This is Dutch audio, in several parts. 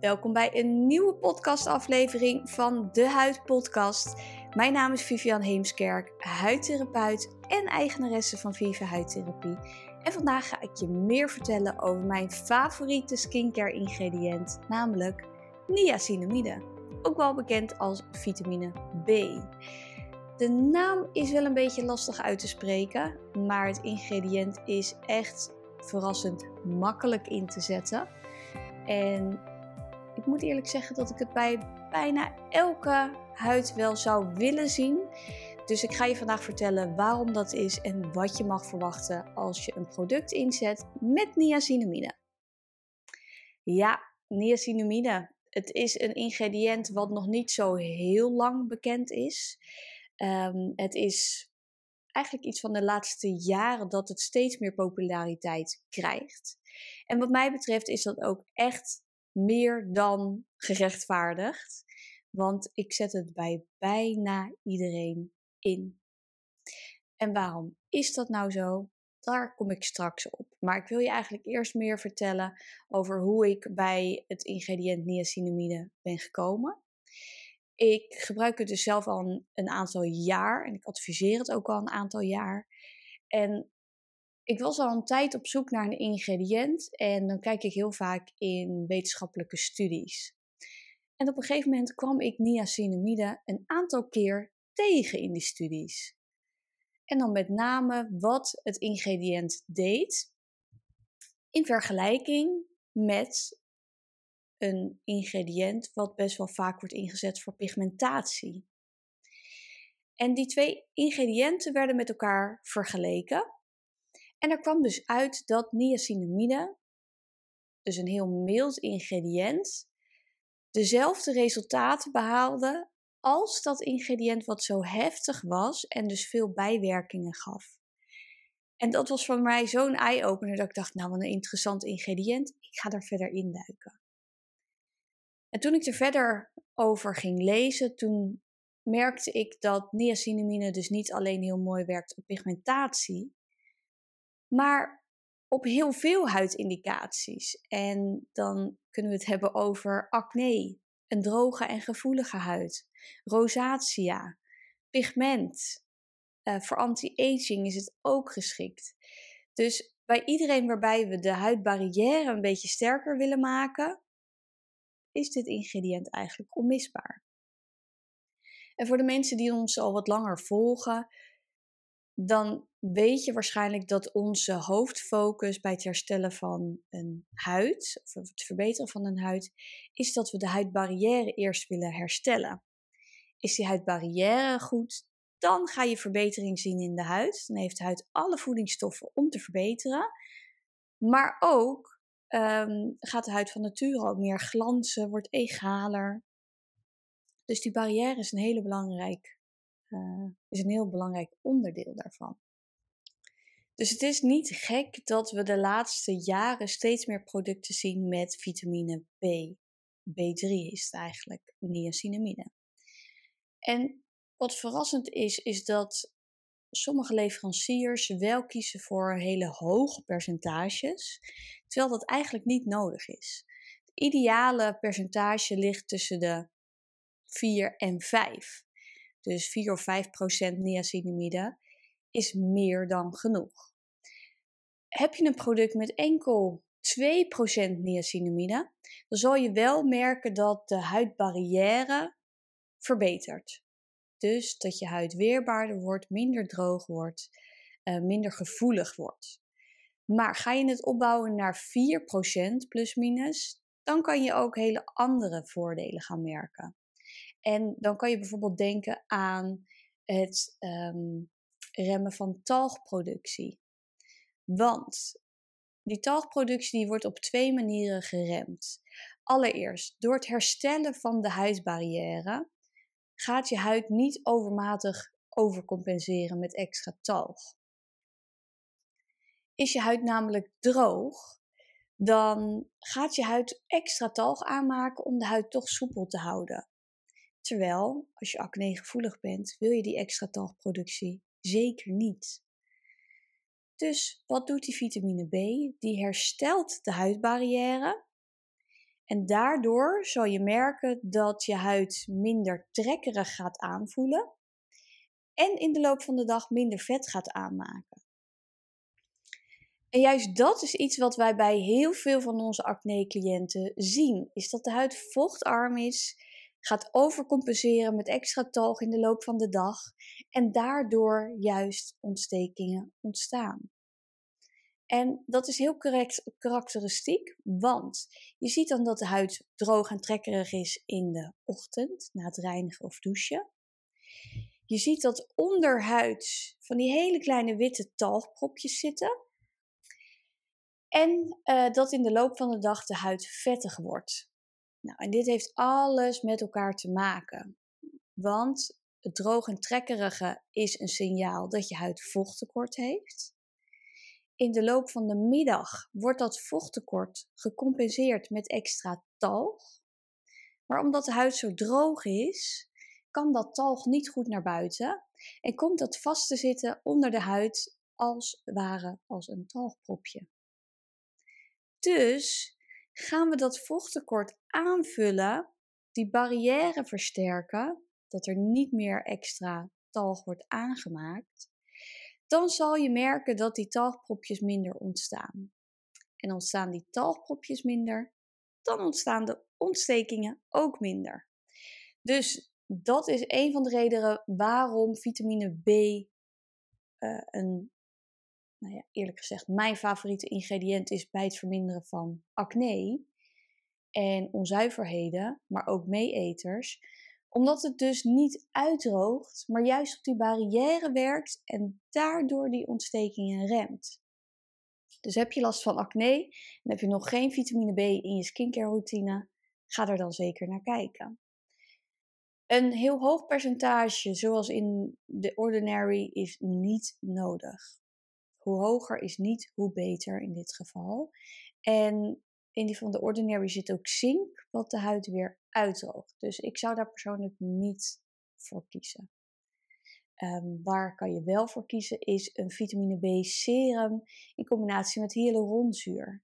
Welkom bij een nieuwe podcastaflevering van de Huid Podcast. Mijn naam is Vivian Heemskerk, huidtherapeut en eigenaresse van Viva Huidtherapie. En vandaag ga ik je meer vertellen over mijn favoriete skincare ingrediënt, namelijk niacinamide, ook wel bekend als vitamine B. De naam is wel een beetje lastig uit te spreken, maar het ingrediënt is echt verrassend makkelijk in te zetten. En ik moet eerlijk zeggen dat ik het bij bijna elke huid wel zou willen zien. Dus ik ga je vandaag vertellen waarom dat is en wat je mag verwachten als je een product inzet met niacinamide. Ja, niacinamide. Het is een ingrediënt wat nog niet zo heel lang bekend is. Um, het is eigenlijk iets van de laatste jaren dat het steeds meer populariteit krijgt. En wat mij betreft is dat ook echt meer dan gerechtvaardigd. Want ik zet het bij bijna iedereen in. En waarom is dat nou zo? Daar kom ik straks op. Maar ik wil je eigenlijk eerst meer vertellen over hoe ik bij het ingrediënt niacinamide ben gekomen. Ik gebruik het dus zelf al een, aantal jaar en ik adviseer het ook al een aantal jaar. En ik was al een tijd op zoek naar een ingrediënt en dan kijk ik heel vaak in wetenschappelijke studies. En op een gegeven moment kwam ik niacinamide een aantal keer tegen in die studies. En dan met name wat het ingrediënt deed in vergelijking met een ingrediënt wat best wel vaak wordt ingezet voor pigmentatie. En die twee ingrediënten werden met elkaar vergeleken. En er kwam dus uit dat niacinamide, dus een heel mild ingrediënt, dezelfde resultaten behaalde als dat ingrediënt wat zo heftig was en dus veel bijwerkingen gaf. En dat was voor mij zo'n eye-opener dat ik dacht, nou wat een interessant ingrediënt, ik ga daar verder induiken. En toen ik er verder over ging lezen, toen merkte ik dat niacinamide dus niet alleen heel mooi werkt op pigmentatie, maar op heel veel huidindicaties. En dan kunnen we het hebben over acne, een droge en gevoelige huid, rosacea, pigment. Uh, voor anti-aging is het ook geschikt. Dus bij iedereen waarbij we de huidbarrière een beetje sterker willen maken, is dit ingrediënt eigenlijk onmisbaar. En voor de mensen die ons al wat langer volgen, dan weet je waarschijnlijk dat onze hoofdfocus bij het herstellen van een huid, of het verbeteren van een huid, is dat we de huidbarrière eerst willen herstellen. Is die huidbarrière goed, dan ga je verbetering zien in de huid. Dan heeft de huid alle voedingsstoffen om te verbeteren. Maar ook um, gaat de huid van nature ook meer glanzen, wordt egaler. Dus die barrière is een, hele belangrijk, uh, is een heel belangrijk onderdeel daarvan. Dus het is niet gek dat we de laatste jaren steeds meer producten zien met vitamine B. B3 is het eigenlijk, niacinamide. En wat verrassend is, is dat sommige leveranciers wel kiezen voor hele hoge percentages, terwijl dat eigenlijk niet nodig is. Het ideale percentage ligt tussen de 4 en 5. Dus 4 of 5 procent niacinamide is meer dan genoeg. Heb je een product met enkel 2% niacinamide, dan zal je wel merken dat de huidbarrière verbetert. Dus dat je huid weerbaarder wordt, minder droog wordt, uh, minder gevoelig wordt. Maar ga je het opbouwen naar 4% plus minus, dan kan je ook hele andere voordelen gaan merken. En dan kan je bijvoorbeeld denken aan het um, remmen van talgproductie. Want die talgproductie die wordt op twee manieren geremd. Allereerst door het herstellen van de huidbarrière gaat je huid niet overmatig overcompenseren met extra talg. Is je huid namelijk droog, dan gaat je huid extra talg aanmaken om de huid toch soepel te houden. Terwijl, als je acne gevoelig bent, wil je die extra talgproductie zeker niet. Dus wat doet die vitamine B? Die herstelt de huidbarrière En daardoor zal je merken dat je huid minder trekkerig gaat aanvoelen en in de loop van de dag minder vet gaat aanmaken. En juist dat is iets wat wij bij heel veel van onze acne-cliënten zien, is dat de huid vochtarm is, gaat overcompenseren met extra talg in de loop van de dag en daardoor juist ontstekingen ontstaan. En dat is heel correct, karakteristiek, want je ziet dan dat de huid droog en trekkerig is in de ochtend na het reinigen of douchen. Je ziet dat onderhuids van die hele kleine witte talgpropjes zitten. En uh, dat in de loop van de dag de huid vettig wordt. Nou, en dit heeft alles met elkaar te maken. Want het droog en trekkerige is een signaal dat je huid vochttekort heeft. In de loop van de middag wordt dat vochttekort gecompenseerd met extra talg. Maar omdat de huid zo droog is, kan dat talg niet goed naar buiten en komt dat vast te zitten onder de huid als ware als een talgpropje. Dus gaan we dat vochttekort aanvullen, die barrière versterken, dat er niet meer extra talg wordt aangemaakt, dan zal je merken dat die talgpropjes minder ontstaan. En ontstaan die talgpropjes minder, dan ontstaan de ontstekingen ook minder. Dus dat is een van de redenen waarom vitamine B uh, een, nou ja, eerlijk gezegd, mijn favoriete ingrediënt is bij het verminderen van acne en onzuiverheden, maar ook meeeters omdat het dus niet uitdroogt, maar juist op die barrière werkt en daardoor die ontstekingen remt. Dus heb je last van acne en heb je nog geen vitamine B in je skincare routine, ga er dan zeker naar kijken. Een heel hoog percentage, zoals in de Ordinary, is niet nodig. Hoe hoger is niet, hoe beter in dit geval. En in die van de Ordinary zit ook zink, wat de huid weer uitdroogt. Dus ik zou daar persoonlijk niet voor kiezen. Um, waar kan je wel voor kiezen is een vitamine B serum in combinatie met hyaluronzuur.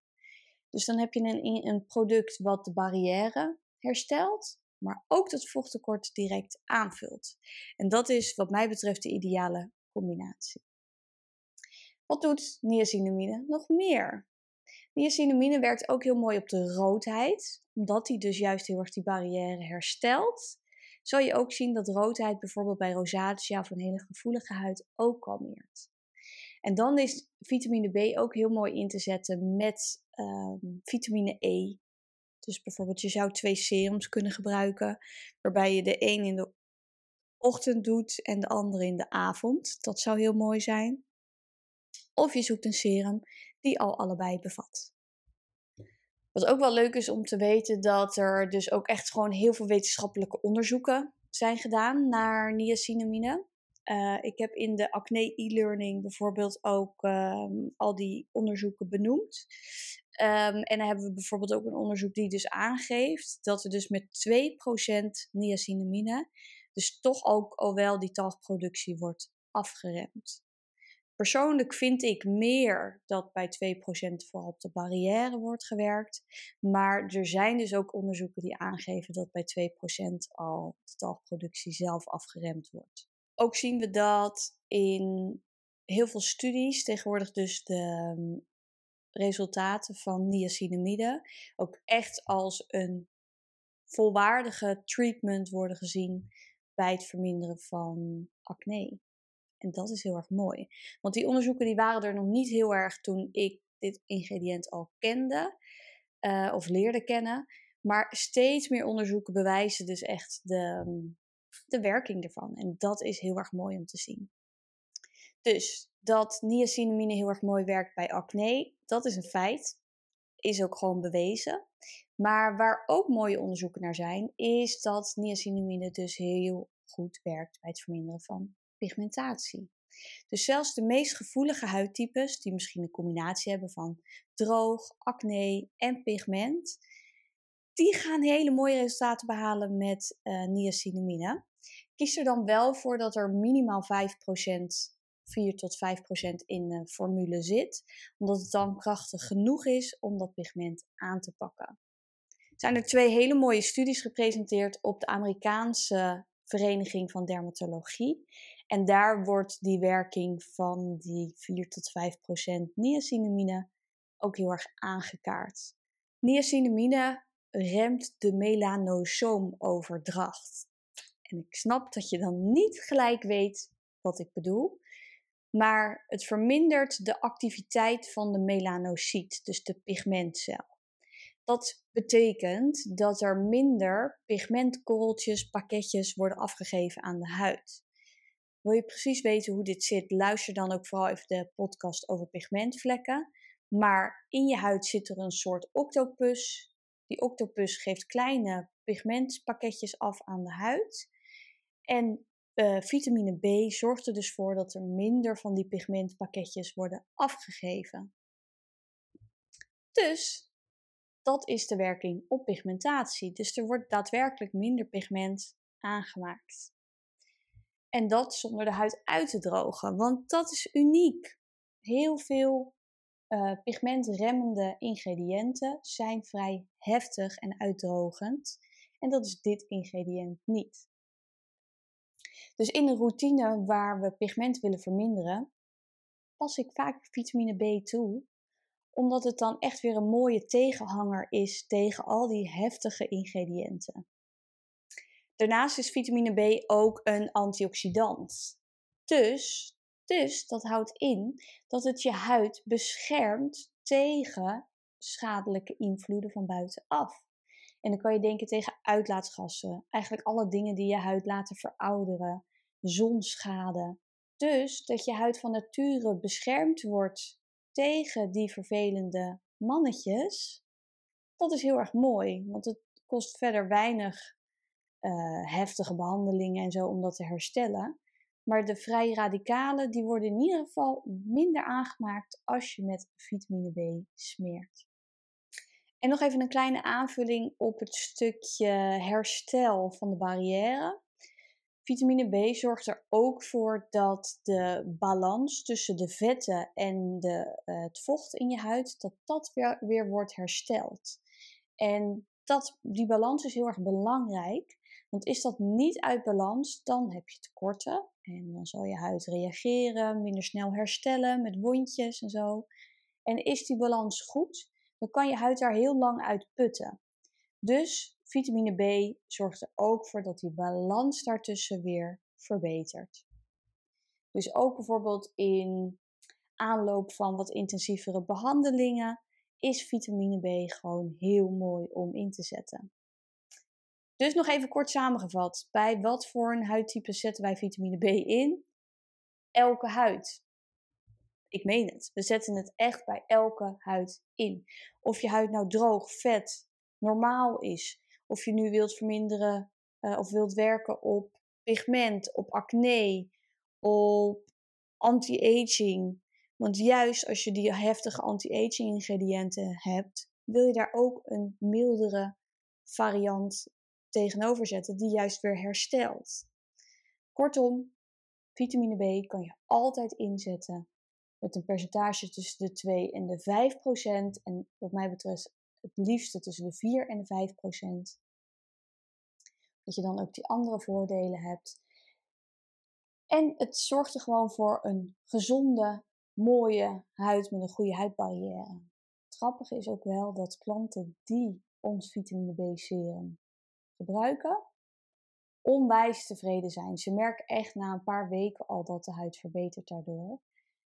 Dus dan heb je een, een product wat de barrière herstelt, maar ook dat vochttekort direct aanvult. En dat is wat mij betreft de ideale combinatie. Wat doet niacinamide nog meer? Niacinamide werkt ook heel mooi op de roodheid, omdat die dus juist heel erg die barrière herstelt. Zal je ook zien dat roodheid bijvoorbeeld bij rosacea of een hele gevoelige huid ook kalmeert. En dan is vitamine B ook heel mooi in te zetten met um, vitamine E. Dus bijvoorbeeld je zou twee serums kunnen gebruiken, waarbij je de een in de ochtend doet en de andere in de avond. Dat zou heel mooi zijn. Of je zoekt een serum die al allebei bevat. Wat ook wel leuk is om te weten dat er dus ook echt gewoon heel veel wetenschappelijke onderzoeken zijn gedaan naar niacinamine. Uh, ik heb in de acne e-learning bijvoorbeeld ook ehm, al die onderzoeken benoemd. Um, en dan hebben we bijvoorbeeld ook een onderzoek die dus aangeeft dat er dus met 2% niacinamine dus toch ook al wel die talgproductie wordt afgeremd. Persoonlijk vind ik meer dat bij 2% vooral op de barrière wordt gewerkt. Maar er zijn dus ook onderzoeken die aangeven dat bij 2% al de talgproductie zelf afgeremd wordt. Ook zien we dat in heel veel studies tegenwoordig dus de mm, resultaten van niacinamide ook echt als een volwaardige treatment worden gezien bij het verminderen van acne. En dat is heel erg mooi. Want die onderzoeken die waren er nog niet heel erg toen ik dit ingrediënt al kende uh, of leerde kennen. Maar steeds meer onderzoeken bewijzen dus echt de, de werking ervan. En dat is heel erg mooi om te zien. Dus dat niacinamine heel erg mooi werkt bij acne, dat is een feit. Is ook gewoon bewezen. Maar waar ook mooie onderzoeken naar zijn, is dat niacinamine dus heel goed werkt bij het verminderen van pigmentatie. Dus zelfs de meest gevoelige huidtypes, die misschien een combinatie hebben van droog, acne en pigment, die gaan hele mooie resultaten behalen met uh, niacinamide. Kies er dan wel voor dat er minimaal 5%, 4 tot 5% in de formule zit, omdat het dan krachtig genoeg is om dat pigment aan te pakken. zijn er twee hele mooie studies gepresenteerd op de Amerikaanse Vereniging van Dermatologie. En daar wordt die werking van die 4 tot 5 procent niacinamide ook heel erg aangekaart. Niacinamide remt de melanosoomoverdracht. En ik snap dat je dan niet gelijk weet wat ik bedoel. Maar het vermindert de activiteit van de melanocyt, dus de pigmentcel. Dat betekent dat er minder pigmentkorreltjes, pakketjes worden afgegeven aan de huid. Wil je precies weten hoe dit zit, luister dan ook vooral even de podcast over pigmentvlekken. Maar in je huid zit er een soort octopus. Die octopus geeft kleine pigmentpakketjes af aan de huid. En uh, vitamine B zorgt er dus voor dat er minder van die pigmentpakketjes worden afgegeven. Dus dat is de werking op pigmentatie. Dus er wordt daadwerkelijk minder pigment aangemaakt. En dat zonder de huid uit te drogen, want dat is uniek. Heel veel uh, pigmentremmende ingrediënten zijn vrij heftig en uitdrogend. En dat is dit ingrediënt niet. Dus in een routine waar we pigment willen verminderen, pas ik vaak vitamine B toe, omdat het dan echt weer een mooie tegenhanger is tegen al die heftige ingrediënten. Daarnaast is vitamine B ook een antioxidant. Dus, dus dat houdt in dat het je huid beschermt tegen schadelijke invloeden van buitenaf. En dan kan je denken tegen uitlaatgassen, eigenlijk alle dingen die je huid laten verouderen, zonschade. Dus dat je huid van nature beschermd wordt tegen die vervelende mannetjes, dat is heel erg mooi, want het kost verder weinig uh, heftige behandelingen en zo om dat te herstellen. Maar de vrije radicalen die worden in ieder geval minder aangemaakt als je met vitamine B smeert. En nog even een kleine aanvulling op het stukje herstel van de barrière. Vitamine B zorgt er ook voor dat de balans tussen de vetten en de, uh, het vocht in je huid, dat dat weer, weer wordt hersteld. En dat, die balans is heel erg belangrijk, want is dat niet uit balans, dan heb je tekorten. En dan zal je huid reageren, minder snel herstellen met wondjes en zo. En is die balans goed, dan kan je huid daar heel lang uit putten. Dus vitamine B zorgt er ook voor dat die balans daartussen weer verbetert. Dus ook bijvoorbeeld in aanloop van wat intensievere behandelingen is vitamine B gewoon heel mooi om in te zetten. Dus nog even kort samengevat. Bij wat voor een huidtype zetten wij vitamine B in? Elke huid. Ik meen het. We zetten het echt bij elke huid in. Of je huid nou droog, vet, normaal is. Of je nu wilt verminderen uh, of wilt werken op pigment, op acne, op anti-aging. Want juist als je die heftige anti-aging ingrediënten hebt, wil je daar ook een mildere variant tegenover zetten die juist weer herstelt. Kortom, vitamine B kan je altijd inzetten met een percentage tussen de 2 en de 5 procent. En wat mij betreft het liefste tussen de 4 en de 5 procent. Dat je dan ook die andere voordelen hebt. En het zorgt er gewoon voor een gezonde, mooie huid met een goede huidbarrière. Het grappige is ook wel dat klanten die ons vitamine B serum gebruiken, onwijs tevreden zijn. Ze merken echt na een paar weken al dat de huid verbetert daardoor.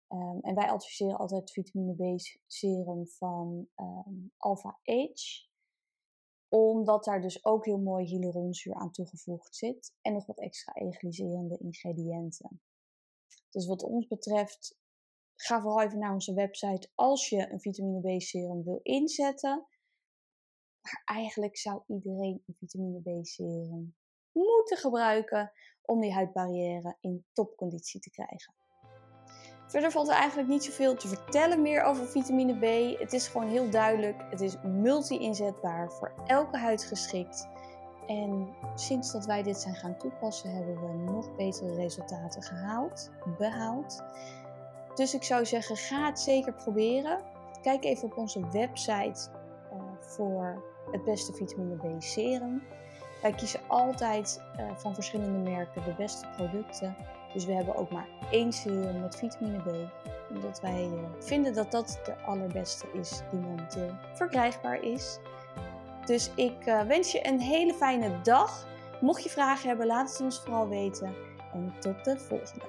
Um, en wij adviseren altijd vitamine B serum van um, Alpha H. Omdat daar dus ook heel mooi hyaluronzuur aan toegevoegd zit. En nog wat extra egaliserende ingrediënten. Dus wat ons betreft, ga vooral even naar onze website als je een vitamine B serum wil inzetten. Eigenlijk zou iedereen een vitamine B serum moeten gebruiken om die huidbarrière in topconditie te krijgen. Verder valt er eigenlijk niet zoveel te vertellen meer over vitamine B. Het is gewoon heel duidelijk. Het is multi-inzetbaar, voor elke huid geschikt. En sinds dat wij dit zijn gaan toepassen, hebben we nog betere resultaten gehaald, behaald. Dus ik zou zeggen, ga het zeker proberen. Kijk even op onze website uh, voor het beste vitamine B serum. Wij kiezen altijd uh, van verschillende merken de beste producten. Dus we hebben ook maar één serum met vitamine B. Omdat wij uh, vinden dat dat de allerbeste is die momenteel verkrijgbaar is. Dus ik uh, wens je een hele fijne dag. Mocht je vragen hebben, laat het ons vooral weten. En tot de volgende.